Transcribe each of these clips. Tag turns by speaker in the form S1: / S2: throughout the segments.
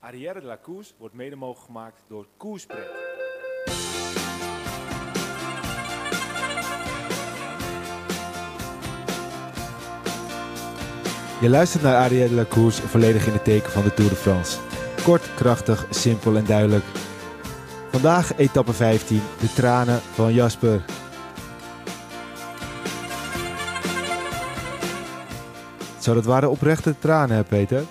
S1: Arrière de la Course wordt mede mogelijk gemaakt door Koerspret. Je luistert naar Arrière de la Course, volledig in het teken van de Tour de France. Kort, krachtig, simpel en duidelijk. Vandaag etappe 15, de tranen van Jasper. Zo, dat waren oprechte tranen, Peter?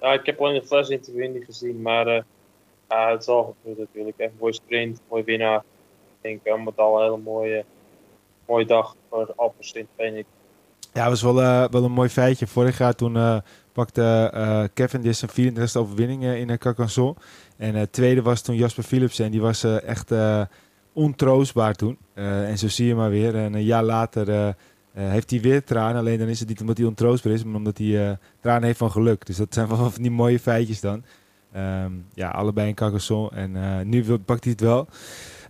S2: Ja, ik heb alleen de fles interview niet gezien, maar ja, het is al gebeurd natuurlijk. Echt een mooie sprint, mooie winnaar. Ik denk uh, met al een hele mooie, mooie dag voor Alpecin, vind ik.
S1: Ja, het was wel, uh, wel een mooi feitje. Vorig jaar toen pakte Kevin Dis zijn 34e overwinning in uh, Carcassonne. En het tweede was toen Jasper Philipsen. En die was echt ontroostbaar toen. en zo zie je maar weer. En een jaar later uh, heeft hij weer tranen. Alleen dan is het niet omdat hij ontroostbaar is, maar omdat hij uh, tranen heeft van geluk. Dus dat zijn wel van die mooie feitjes dan. Um, ja, allebei in Carcassonne. En uh, nu pakt hij het wel.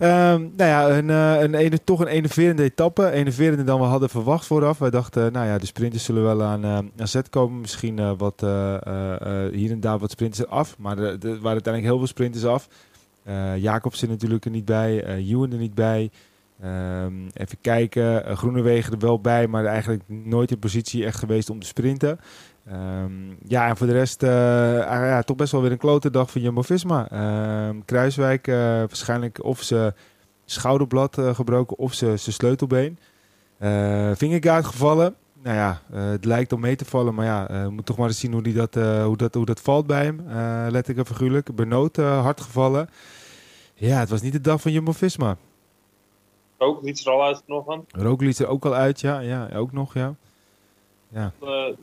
S1: Um, nou ja, een, een, een, toch een enerverende etappe. Enerverender dan we hadden verwacht vooraf. Wij dachten, nou ja, de sprinters zullen wel aan, zet komen. Misschien wat hier en daar wat sprinters af. Maar er, waren uiteindelijk heel veel sprinters af. Jacobsen natuurlijk er niet bij. Ewan er niet bij. Um, even kijken, uh, Groenewegen er wel bij, maar eigenlijk nooit in positie echt geweest om te sprinten. Um, ja, en voor de rest uh, ja, toch best wel weer een klote dag van Jumbo-Visma. Um, Kruiswijk uh, waarschijnlijk of ze schouderblad gebroken of ze, sleutelbeen. Vingegaard gevallen. Nou ja, het lijkt om mee te vallen, maar ja, we moeten toch maar eens zien hoe, die dat, hoe, dat, hoe dat valt bij hem. letterlijk en figuurlijk. Benoot hard gevallen. Ja, het was niet de dag van Jumbo-Visma.
S2: Roglic er al uit vanochtend.
S1: Roglic er ook al uit, ja. ja ook nog, ja.
S2: ja. De,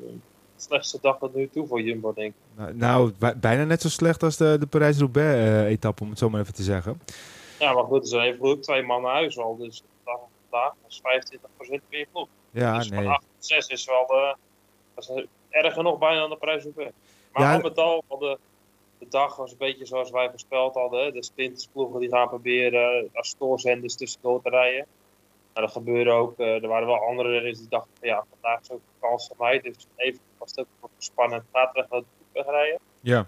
S2: slechtste dag tot nu toe voor Jumbo, denk ik.
S1: Nou, nou bijna net zo slecht als de, de Parijs-Roubaix-etappe, om het zo maar even te zeggen.
S2: Ja, maar goed, er zijn even ook twee man naar huis al. Dus vandaag is 25% weer ploeg.
S1: Ja,
S2: dus
S1: nee.
S2: van 8 tot 6 is wel de, dat is erger nog bijna dan de Parijs-Roubaix. Maar ja, al met al, de, de dag was een beetje zoals wij voorspeld hadden. De sprintersploegen die gaan proberen als stoorzenders tussendoor te rijden. Nou, dat gebeurde ook. Uh, er waren wel andere renners die dachten van ja, vandaag is ook een kans voor mij. Dus even was het ook spannend. Gaat er echt wegrijden.
S1: Ja.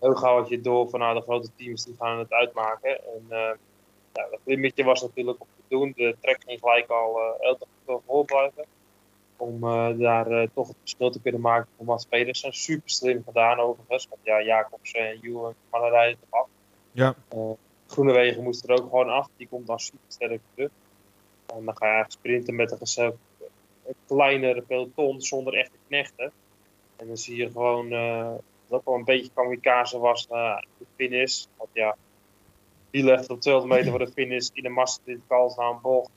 S2: Heel gauw had je door van nou, de grote teams die gaan het uitmaken. En uh, ja, dat limitje was natuurlijk om te doen. De trek ging gelijk al uh, heel veel voor blijven om uh, daar uh, toch het verschil te kunnen maken voor Mats Pedersen. Super slim gedaan overigens. Want ja, Jacobsen en Juwen mannen rijden toch af.
S1: Ja.
S2: Uh, Groenewegen moest er ook gewoon af. Die komt dan super sterk terug. En dan ga je eigenlijk sprinten met een, een kleinere peloton zonder echte knechten. En dan zie je gewoon dat ook wel een beetje kamikaze was de finish. Want ja, die legt op 200 meter voor de finish in de massa dit kals naar een bocht.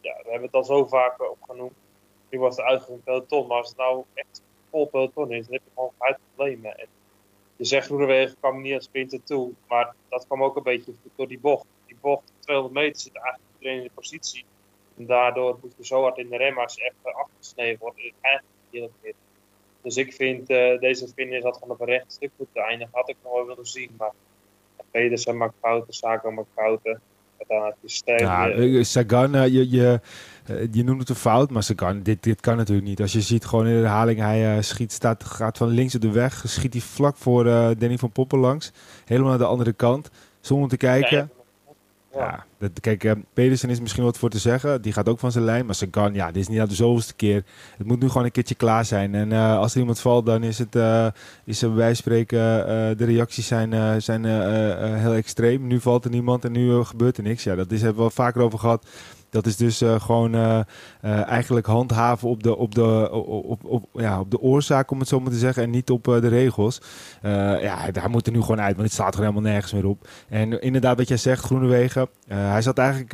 S2: Ja, we hebben het al zo vaak opgenoemd nu was het uitgegaan peloton. Maar als het nou echt vol peloton is, dan heb je gewoon uit problemen. En je zegt Groenewegen kwam niet aan sprinten toe. Maar dat kwam ook een beetje door die bocht. Die bocht, 200 meter, zit eigenlijk iedereen in de positie. En daardoor moet je zo hard in de rem als je echt afgesneden wordt. Is eigenlijk heel. Dus ik vind uh, deze finish had gewoon op een recht stuk moeten eindigen. Had ik nog wel willen zien. Maar Pedersen maakt fouten, Sako maakt fouten.
S1: Ja, eh, Sagan, je, je, je noemt het een fout, maar Sagan, dit, dit kan natuurlijk niet. Als je ziet gewoon in de herhaling, hij uh, schiet, staat, gaat van links op de weg, schiet hij vlak voor Danny van Poppen langs. Helemaal naar de andere kant, zonder te kijken. Ja, dat, kijk, uh, Pedersen is misschien wat voor te zeggen. Die gaat ook van zijn lijn. Maar Sagan, ja, dit is niet al de zoveelste keer. Het moet nu gewoon een keertje klaar zijn. En uh, als er iemand valt, dan is het, uh, is er bij spreken, de reacties zijn, zijn heel extreem. Nu valt er niemand en nu gebeurt er niks. Ja, dat is, hebben we wel vaker over gehad. Dat is dus uh, gewoon uh, uh, eigenlijk handhaven op de, op, de, op, op, ja, op de oorzaak, om het zo maar te zeggen, en niet op de regels. ja, daar moet er nu gewoon uit, want het staat er helemaal nergens meer op. En inderdaad, wat jij zegt, Groenewegen, hij zat eigenlijk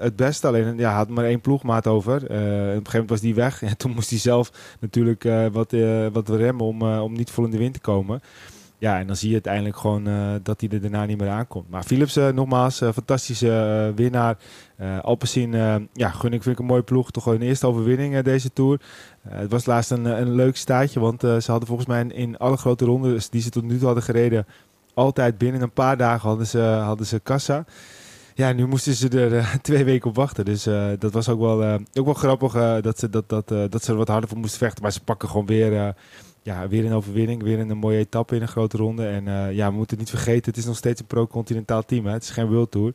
S1: het beste, alleen ja, had maar één ploegmaat over. op een gegeven moment was die weg en toen moest hij zelf natuurlijk wat, wat remmen om, om niet vol in de wind te komen. Ja, en dan zie je uiteindelijk gewoon uh, dat hij er daarna niet meer aankomt. Maar Philips, uh, nogmaals, uh, fantastische winnaar. Alpecin, ja, gun ik, vind ik een mooie ploeg. Toch een eerste overwinning deze Tour. het was laatst een, een leuk staatje, want ze hadden volgens mij in, in, alle grote rondes die ze tot nu toe hadden gereden... altijd binnen een paar dagen hadden ze, hadden ze kassa. ja, nu moesten ze er twee weken op wachten. Dus dat was ook wel, ook wel grappig dat, ze, dat, dat, dat ze er wat harder voor moesten vechten. Maar ze pakken gewoon weer ja, weer een overwinning, weer een, mooie etappe in een grote ronde. En uh, ja, we moeten niet vergeten, het is nog steeds een pro-continentaal team. Hè? Het is geen World Tour.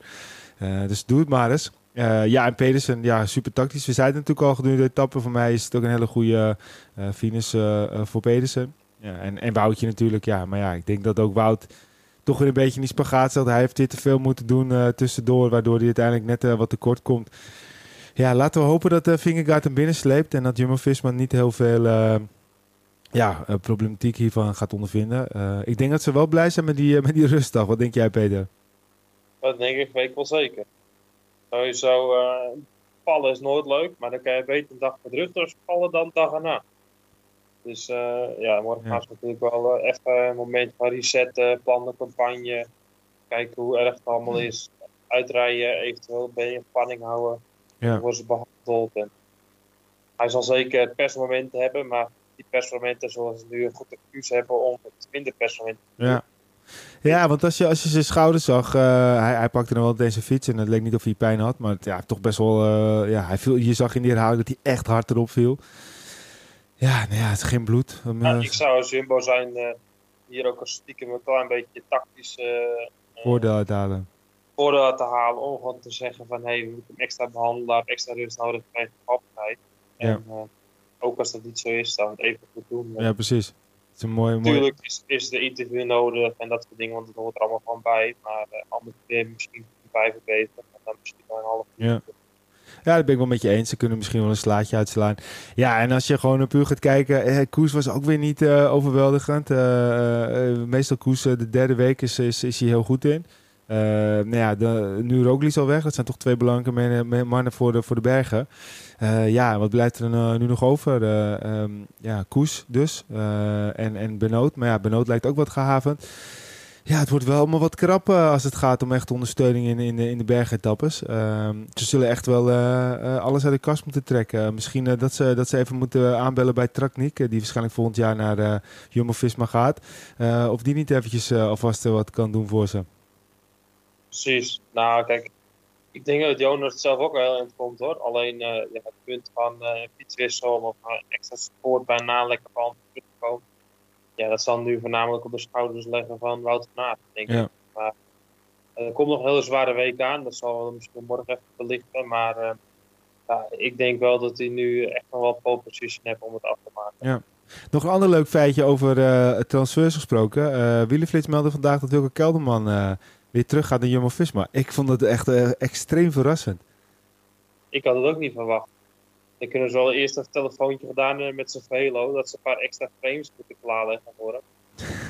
S1: Uh, dus doe het maar eens. Uh, ja, en Pedersen, ja, super tactisch. We zeiden natuurlijk al gedurende de etappe. Voor mij is het ook een hele goede finish voor Pedersen. Ja, en, en Woutje natuurlijk, ja. Maar ja, ik denk dat ook Wout toch weer een beetje in die spagaat zat. Hij heeft dit te veel moeten doen tussendoor, waardoor hij uiteindelijk net wat tekort komt. Ja, laten we hopen dat uh, Vingegaard hem binnensleept en dat Jumbo-Visma niet heel veel ja, uh, problematiek hiervan gaat ondervinden. Uh, ik denk dat ze wel blij zijn met die, uh, met die rustdag. Wat denk jij, Peter?
S2: Dat denk ik, weet ik wel zeker. Sowieso, vallen is nooit leuk, maar dan kan je beter een dag met rust vallen dan dag erna. Dus ja, morgen gaan ze natuurlijk wel even een moment van resetten, plannen, campagne. Kijken hoe erg het allemaal is. Uitrijden, eventueel ben je spanning houden. Ja. worden ze behandeld. En hij zal zeker persmomenten hebben, maar die persmomenten zoals ze nu een goed excuus hebben om het minder persmomenten te
S1: doen. Ja. Ja, want als je, als je zijn schouders zag, uh, hij, hij pakte dan wel deze fiets en het leek niet of hij pijn had, maar ja, toch best wel, uh, ja, hij viel, je zag in die herhaling dat hij echt hard erop viel. Ja, nou ja, het is geen bloed.
S2: Ja, ik zou als Jumbo zijn uh, hier ook als stiekem een klein beetje tactisch
S1: voordeel uithalen.
S2: Voordeel te halen om gewoon te zeggen van, hé, hey, we moeten hem extra behandelen, extra rust nodig krijgen, altijd. En, ja ook als dat niet zo is, dan even goed doen.
S1: Ja, precies. Het is een mooi,
S2: Natuurlijk Is, is de interview nodig en dat soort dingen, want het hoort er allemaal gewoon bij. Maar uh, anders kun je misschien vijf verbeteren en dan misschien wel een half
S1: uur. Ja. Ja, dat ben ik wel met je eens. Ze kunnen misschien wel een slaatje uitslaan. Ja, en als je gewoon puur gaat kijken. Eh, Koes was ook weer niet uh, overweldigend. Uh, uh, meestal Koes, de derde week is, is, is hij heel goed in. nou ja, de, nu Roglic al weg. Dat zijn toch twee belangrijke mannen voor de, voor de bergen. Uh, ja, wat blijft er uh, nu nog over? Uh, um, ja, Koes dus. en, en Benoot. Maar ja, Benoot lijkt ook wat gehavend. Ja, het wordt wel allemaal wat krap als het gaat om echt ondersteuning in, in, de, in de bergetappes. Ehm, ze zullen echt wel alles uit de kast moeten trekken. misschien dat, ze, dat ze even moeten aanbellen bij Traknik, die waarschijnlijk volgend jaar naar Jumbo-Visma gaat. of die niet eventjes alvast wat kan doen voor ze.
S2: Precies. Nou, kijk, ik denk dat Jonas het zelf ook wel in komt hoor. Alleen uh, ja, het punt van uh, fietswissel of uh, extra support bij na lekker van terugkomen. Ja, dat zal nu voornamelijk op de schouders leggen van Wouter Naat, denk ik. Maar er komt nog een hele zware week aan. Dat zal we misschien morgen even belichten. Maar ja, ik denk wel dat hij nu echt nog wel pole position heeft om het af te maken.
S1: Ja. Nog een ander leuk feitje over transfers gesproken. Uh, Wielenflits meldde vandaag dat Wilke Kelderman weer terug gaat naar Jumbo-Visma. Ik vond het echt uh, extreem verrassend.
S2: Ik had het ook niet verwacht. Ik kunnen ze wel eerst een telefoontje gedaan uh, met zijn velo, dat ze een paar extra frames moeten klaarleggen voor hem.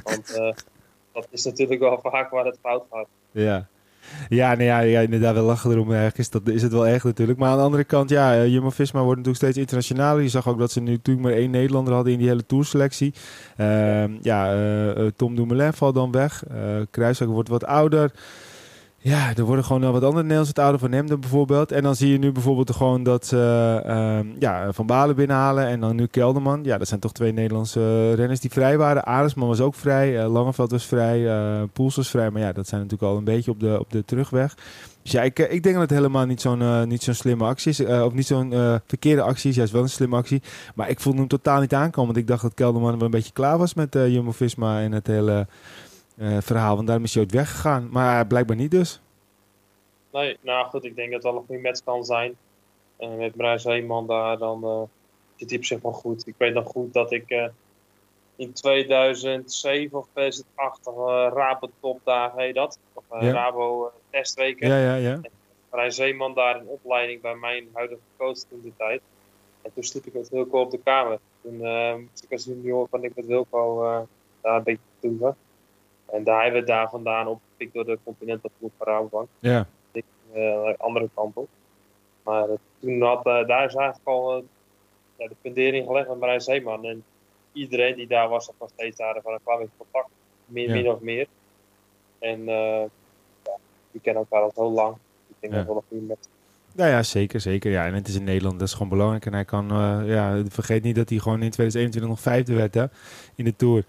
S2: Want uh, dat is natuurlijk wel vaak waar het fout gaat.
S1: Ja. Ja, nee, ja, ja, inderdaad, we lachen erom ergens. Dat is het wel echt natuurlijk. Maar aan de andere kant, ja, uh, Jumbo-Visma wordt natuurlijk steeds internationaler. Je zag ook dat ze nu natuurlijk maar één Nederlander hadden in die hele tourselectie. Uh, ja, uh, Tom Dumoulin valt dan weg. Uh, wordt wat ouder. Ja, er worden gewoon wat andere Nederlandse oude van Hemden bijvoorbeeld. En dan zie je nu bijvoorbeeld gewoon dat ze uh, ja, Van Balen binnenhalen en dan nu Kelderman. Ja, dat zijn toch twee Nederlandse renners die vrij waren. Aresman was ook vrij, uh, Langeveld was vrij, uh, Poels was vrij. Maar ja, dat zijn natuurlijk al een beetje op de, op de terugweg. Dus ja, ik, ik denk dat het helemaal niet zo'n niet zo'n slimme actie is. of niet zo'n verkeerde actie is, juist wel een slimme actie. Maar ik voelde hem totaal niet aankomen. Want ik dacht dat Kelderman wel een beetje klaar was met Jumbo-Visma en het hele uh, verhaal. Want daarom is hij ooit weggegaan. Maar blijkbaar niet dus.
S2: Nee, nou goed, ik denk dat het wel een goede match kan zijn. Uh, met Bruis Heeman daar, dan uh, zit hij op zich wel goed. Ik weet nog goed dat ik uh, in 2007 of 2008 uh, Rabo topdagen heet dat. Of ja. Rabo testweken.
S1: Ja, ja, ja.
S2: Zeeman daar in opleiding bij mijn huidige coach in de tijd. En toen sliep ik met Wilco op de kamer. Toen moest ik als junior van ik met Wilco daar een beetje toeven. En daar hebben we daar vandaan opgepikt door de Continental Ploeg van Rabobank.
S1: Ja.
S2: Uh, andere kant op. Maar uh, toen had, uh, daar is eigenlijk al ja, de fundering gelegd met Marijn Zeeman. En iedereen die daar was, had nog steeds daar van een klein contact. Min, ja. min of meer. En ja, die kennen elkaar al zo lang. Ik denk dat wel een goede met
S1: nou ja, zeker, zeker. Ja, en het is in Nederland, dat is gewoon belangrijk. En hij kan, uh, ja, vergeet niet dat hij gewoon in 2021 nog vijfde werd hè, in de Tour.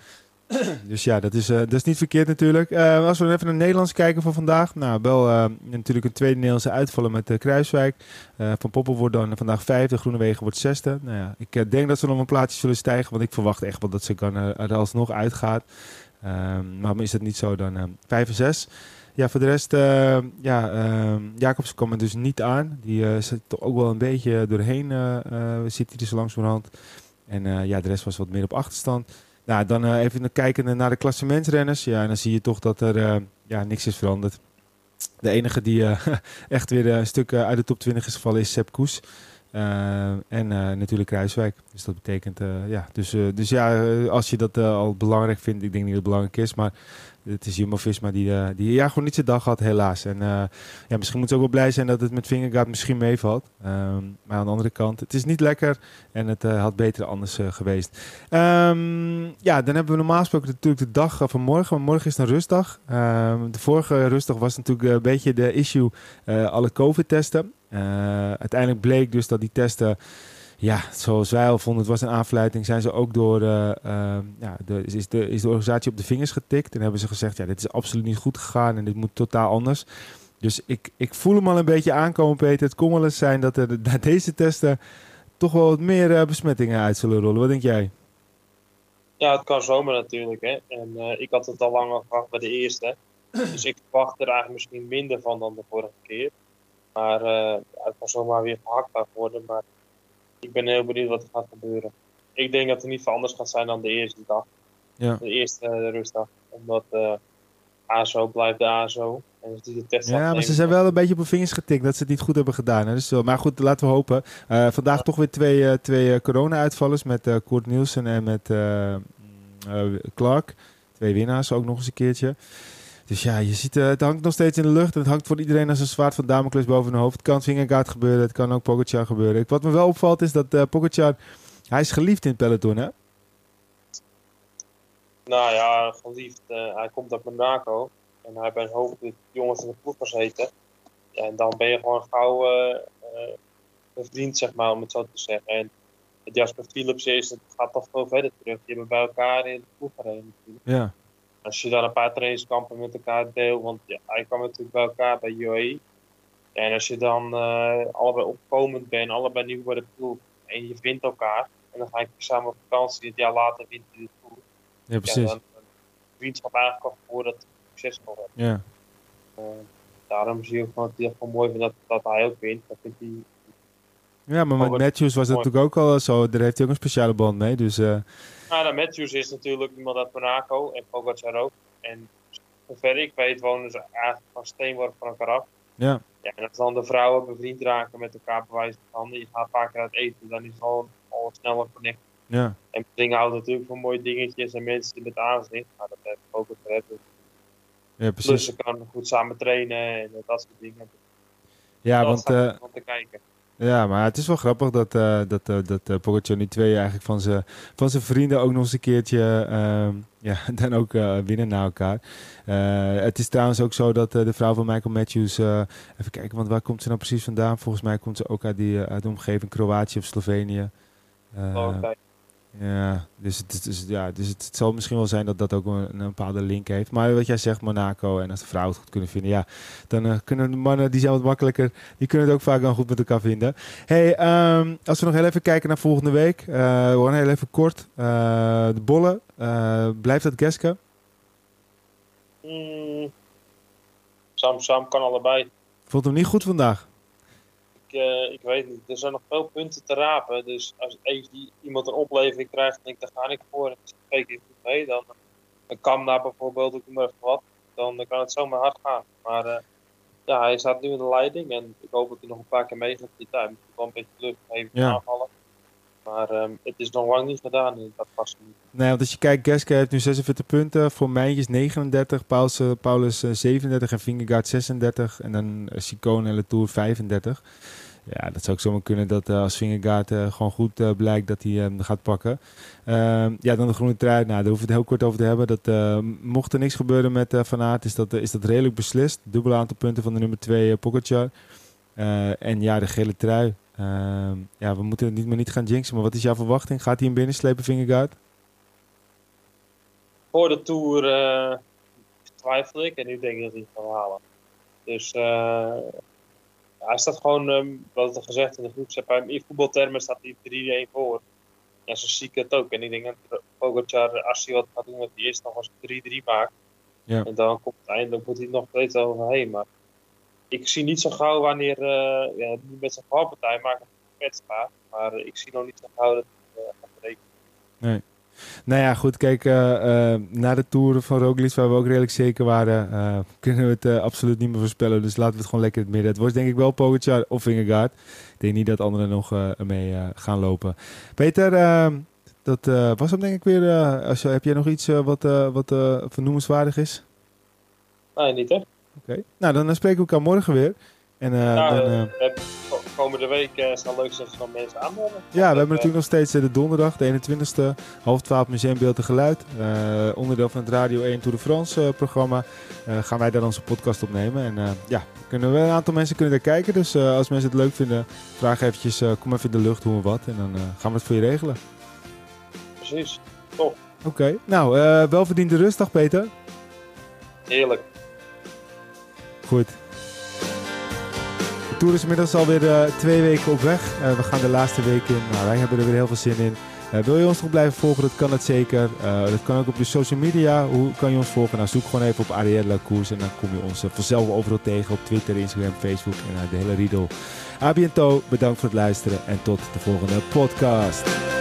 S1: dus ja, dat is, dat is niet verkeerd natuurlijk. als we even naar Nederlands kijken van vandaag. Nou, wel natuurlijk een tweede Nederlandse uitvallen met Kruiswijk. van Poppel wordt dan vandaag vijfde, Groenewegen wordt zesde. Nou ja, ik denk dat ze nog een plaatsje zullen stijgen, want ik verwacht echt wel dat ze kan, er alsnog uitgaat. Maar is dat niet zo, dan 5 en 6. Ja, voor de rest, ja, uh, Jacobs kwam er dus niet aan. Die zit toch ook wel een beetje doorheen, zit hij dus langzamerhand. En ja, de rest was wat meer op achterstand. Nou, dan even kijken naar de klassementsrenners. Ja, en dan zie je toch dat er ja, niks is veranderd. De enige die echt weer een stuk uit de top 20 is gevallen is Sepp Koes. en natuurlijk Kruiswijk. Dus dat betekent, ja, dus, dus ja, als je dat al belangrijk vindt, ik denk niet dat het belangrijk is, maar het is Jumbo-Visma die, uh, die ja, gewoon niet zijn dag had, helaas. En uh, ja, misschien moet ze ook wel blij zijn dat het met Vingegaard misschien meevalt. Um, maar aan de andere kant, het is niet lekker en het uh, had beter anders geweest. Um, ja, dan hebben we normaal gesproken natuurlijk de dag van morgen. Morgen is een rustdag. Um, de vorige rustdag was natuurlijk een beetje de issue alle COVID-testen. uiteindelijk bleek dus dat die testen ja, zoals wij al vonden, het was een aanfluiting, zijn ze ook door uh, uh, ja, de, is, de, is de organisatie op de vingers getikt. En hebben ze gezegd, ja, dit is absoluut niet goed gegaan en dit moet totaal anders. Dus ik, ik voel hem al een beetje aankomen, Peter. Het kon wel eens zijn dat er na deze testen toch wel wat meer uh, besmettingen uit zullen rollen. Wat denk jij?
S2: Ja, het kan zomaar natuurlijk. Hè. En ik had het al langer gehad bij de eerste. Dus ik verwacht er eigenlijk misschien minder van dan de vorige keer. Maar het kan zomaar weer gehakt worden. Maar ik ben heel benieuwd wat er gaat gebeuren. Ik denk dat het niet veel anders gaat zijn dan de eerste dag.
S1: Ja.
S2: De eerste uh, rustdag. Omdat uh, ASO blijft de ASO. En dus de test
S1: ja, maar ze zijn wel een beetje op hun vingers getikt dat ze het niet goed hebben gedaan. Hè? Dus, maar goed, laten we hopen. Uh, vandaag toch weer twee, twee corona-uitvallers met Koert Nielsen en met Clark. Twee winnaars ook nog eens een keertje. Dus ja, je ziet, uh, het hangt nog steeds in de lucht. En het hangt voor iedereen als een zwaard van Damocles boven hun hoofd. Het kan Vingegaard gebeuren, het kan ook Pogacar gebeuren. Wat me wel opvalt is dat uh, Pogacar, hij is geliefd in het peloton, hè?
S2: Nou ja, geliefd. Uh, hij komt uit Monaco. En hij heeft een hoop jongens in de ploeg gezeten. Ja, en dan ben je gewoon gauw een vriend, zeg maar, om het zo te zeggen. En Jasper Philips is, het gaat toch veel verder terug. Die hebben bij elkaar in de ploeg gereden natuurlijk.
S1: Ja
S2: als je dan een paar trainingskampen met elkaar deelt, want ja, hij kwam natuurlijk bij elkaar bij UAE. En als je dan uh, allebei opkomend bent, allebei nieuw bij de ploeg, en je vindt elkaar, en dan ga je samen op vakantie, het jaar later wint je de ploeg.
S1: Ja, precies. Ja,
S2: dan, vriendschap eigenlijk al voor dat succesvol wordt.
S1: Ja.
S2: Uh, daarom zie je ook gewoon dat hij mooi vindt dat, dat hij ook wint. Dat vindt hij
S1: ja, maar met Matthews was het natuurlijk ook al zo. Daar heeft hij ook een speciale band mee. Dus, uh...
S2: nou, Matthews is natuurlijk iemand uit Monaco en Pogacar ook. En zover ik weet wonen ze eigenlijk van steenworp van elkaar af.
S1: Ja.
S2: ja. En als dan de vrouwen bevriend raken met elkaar bewijzen van je gaat vaker uit eten, dan is het gewoon al sneller connect.
S1: Ja.
S2: En dingen houdt natuurlijk van mooie dingetjes en mensen die met aanzicht. Maar dat heeft Pogacar ook.
S1: Ja, precies.
S2: Plus ze kan goed samen trainen en dat soort dingen.
S1: Ja, dat want... Uh,
S2: om te kijken.
S1: Ja, maar het is wel grappig dat, uh, dat, uh, dat uh, Pogacar nu twee eigenlijk van zijn van zijn vrienden ook nog eens een keertje uh, ja, dan ook winnen na elkaar. het is trouwens ook zo dat de vrouw van Michael Matthews, even kijken, want waar komt ze nou precies vandaan? Volgens mij komt ze ook uit, die, uit de omgeving Kroatië of Slovenië.
S2: Oh.
S1: Ja, dus, het, dus, ja, dus het, het, zal misschien wel zijn dat dat ook een, een, bepaalde link heeft. Maar wat jij zegt, Monaco, en als de vrouwen het goed kunnen vinden, ja, dan uh, kunnen de mannen, die zijn wat makkelijker, die kunnen het ook vaak wel goed met elkaar vinden. hey, um, als we nog heel even kijken naar volgende week, uh, gewoon heel even kort, uh, de bollen, blijft dat Geske?
S2: Mm, Sam Sam kan allebei.
S1: Vond hem niet goed vandaag?
S2: Uh, ik weet niet. Er zijn nog veel punten te rapen. Dus als iemand een oplevering krijgt en ik daar ga ik voor en twee keer goed mee, dan, kan daar bijvoorbeeld ook maar even wat. Dan, kan het zomaar hard gaan. Maar uh, ja, hij staat nu in de leiding en ik hoop dat hij nog een paar keer meegaat die tijd. Moet wel een beetje lucht even ja. aanvallen. Maar um, het is nog lang niet gedaan en dat past niet.
S1: Nee, want als je kijkt, Geske heeft nu 46 punten. Voor Meijers 39, Paulus, Paulus 37 en Vingegaard 36. En dan Sicone en Latour 35. Ja, dat zou ook zomaar kunnen dat uh, als Vingegaard uh, gewoon goed uh, blijkt dat hij hem gaat pakken. Ehm, ja, dan de groene trui. Nou, daar hoeven we het heel kort over te hebben. Dat, mocht er niks gebeuren met Van Aert, is dat, is dat redelijk beslist. Dubbel aantal punten van de nummer 2 uh, en ja, de gele trui. Ehm, ja, we moeten het niet meer niet gaan jinxen. Maar wat is jouw verwachting? Gaat hij hem binnenslepen, Vingegaard?
S2: voor de Tour twijfelde ik en nu denk ik dat hij het kan halen. Dus hij staat gewoon, um, wat er gezegd in de groep, in voetbaltermen staat hij 3-1 voor. Ja, zo zie ik het ook. En ik denk dat Pogacar, als hij wat gaat doen, dat hij eerst nog eens 3-3 maakt. Ja. En dan komt het einde, dan moet hij nog steeds overheen. Maar ik zie niet zo gauw wanneer, uh, ja, met zijn valpartij maakt het kwetsbaar. Maar ik zie nog niet zo gauw dat hij uh, gaat rekenen.
S1: Nee. Nou ja, goed, kijk, uh, uh, na de Tour van Roglic, waar we ook redelijk zeker waren, uh, kunnen we het absoluut niet meer voorspellen. Dus laten we het gewoon lekker in het midden. Het wordt denk ik wel Pogacar of Vingegaard. Ik denk niet dat anderen nog mee gaan lopen. Peter, ehm, dat was hem denk ik weer. als heb jij nog iets wat, wat vernoemenswaardig is?
S2: Nee, niet hè.
S1: Oké, nou dan spreken we elkaar morgen weer. En,
S2: nou, dan, komende week uh, het leuk dat van mensen aanmelden.
S1: Ja, we hebben natuurlijk nog steeds de donderdag, de 21ste, half 12 Museumbeeld en Geluid. onderdeel van het Radio 1 Tour de France programma. gaan wij daar onze podcast opnemen. En ja, kunnen we, een aantal mensen kunnen daar kijken. Dus als mensen het leuk vinden, vraag eventjes, kom even in de lucht, hoe en wat. En dan gaan we het voor je regelen.
S2: Precies, top.
S1: Oké, nou, welverdiende rustdag Peter.
S2: Heerlijk.
S1: Goed. De Tour is inmiddels alweer uh, twee weken op weg. Uh, we gaan de laatste week in. Nou, wij hebben er weer heel veel zin in. Uh, wil je ons nog blijven volgen? Dat kan het zeker. dat kan ook op de social media. Hoe kan je ons volgen? Nou, zoek gewoon even op Ariella Koers en dan kom je ons vanzelf overal tegen op Twitter, Instagram, Facebook en de hele riedel. A bedankt voor het luisteren en tot de volgende podcast.